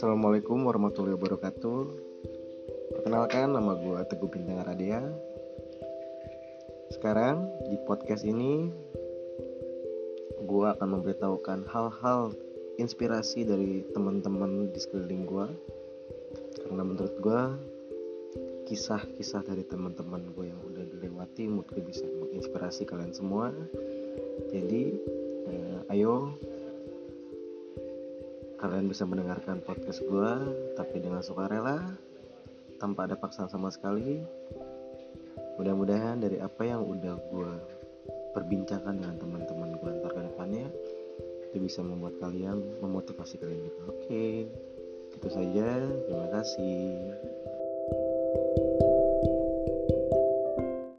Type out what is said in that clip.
Assalamualaikum warahmatullahi wabarakatuh. Perkenalkan nama gue Teguh Bintang Radia. Sekarang di podcast ini Gue akan memberitahukan hal-hal inspirasi dari teman-teman di sekeliling gue Karena menurut gue Kisah-kisah dari teman-teman gue yang udah dilewati mungkin bisa menginspirasi kalian semua. Jadi eh, ayo kalian bisa mendengarkan podcast gue tapi dengan sukarela tanpa ada paksaan sama sekali. Mudah-mudahan dari apa yang udah gue perbincangkan dengan teman-teman gue antar ke depannya itu bisa membuat kalian memotivasi kalian juga oke itu saja. Terima kasih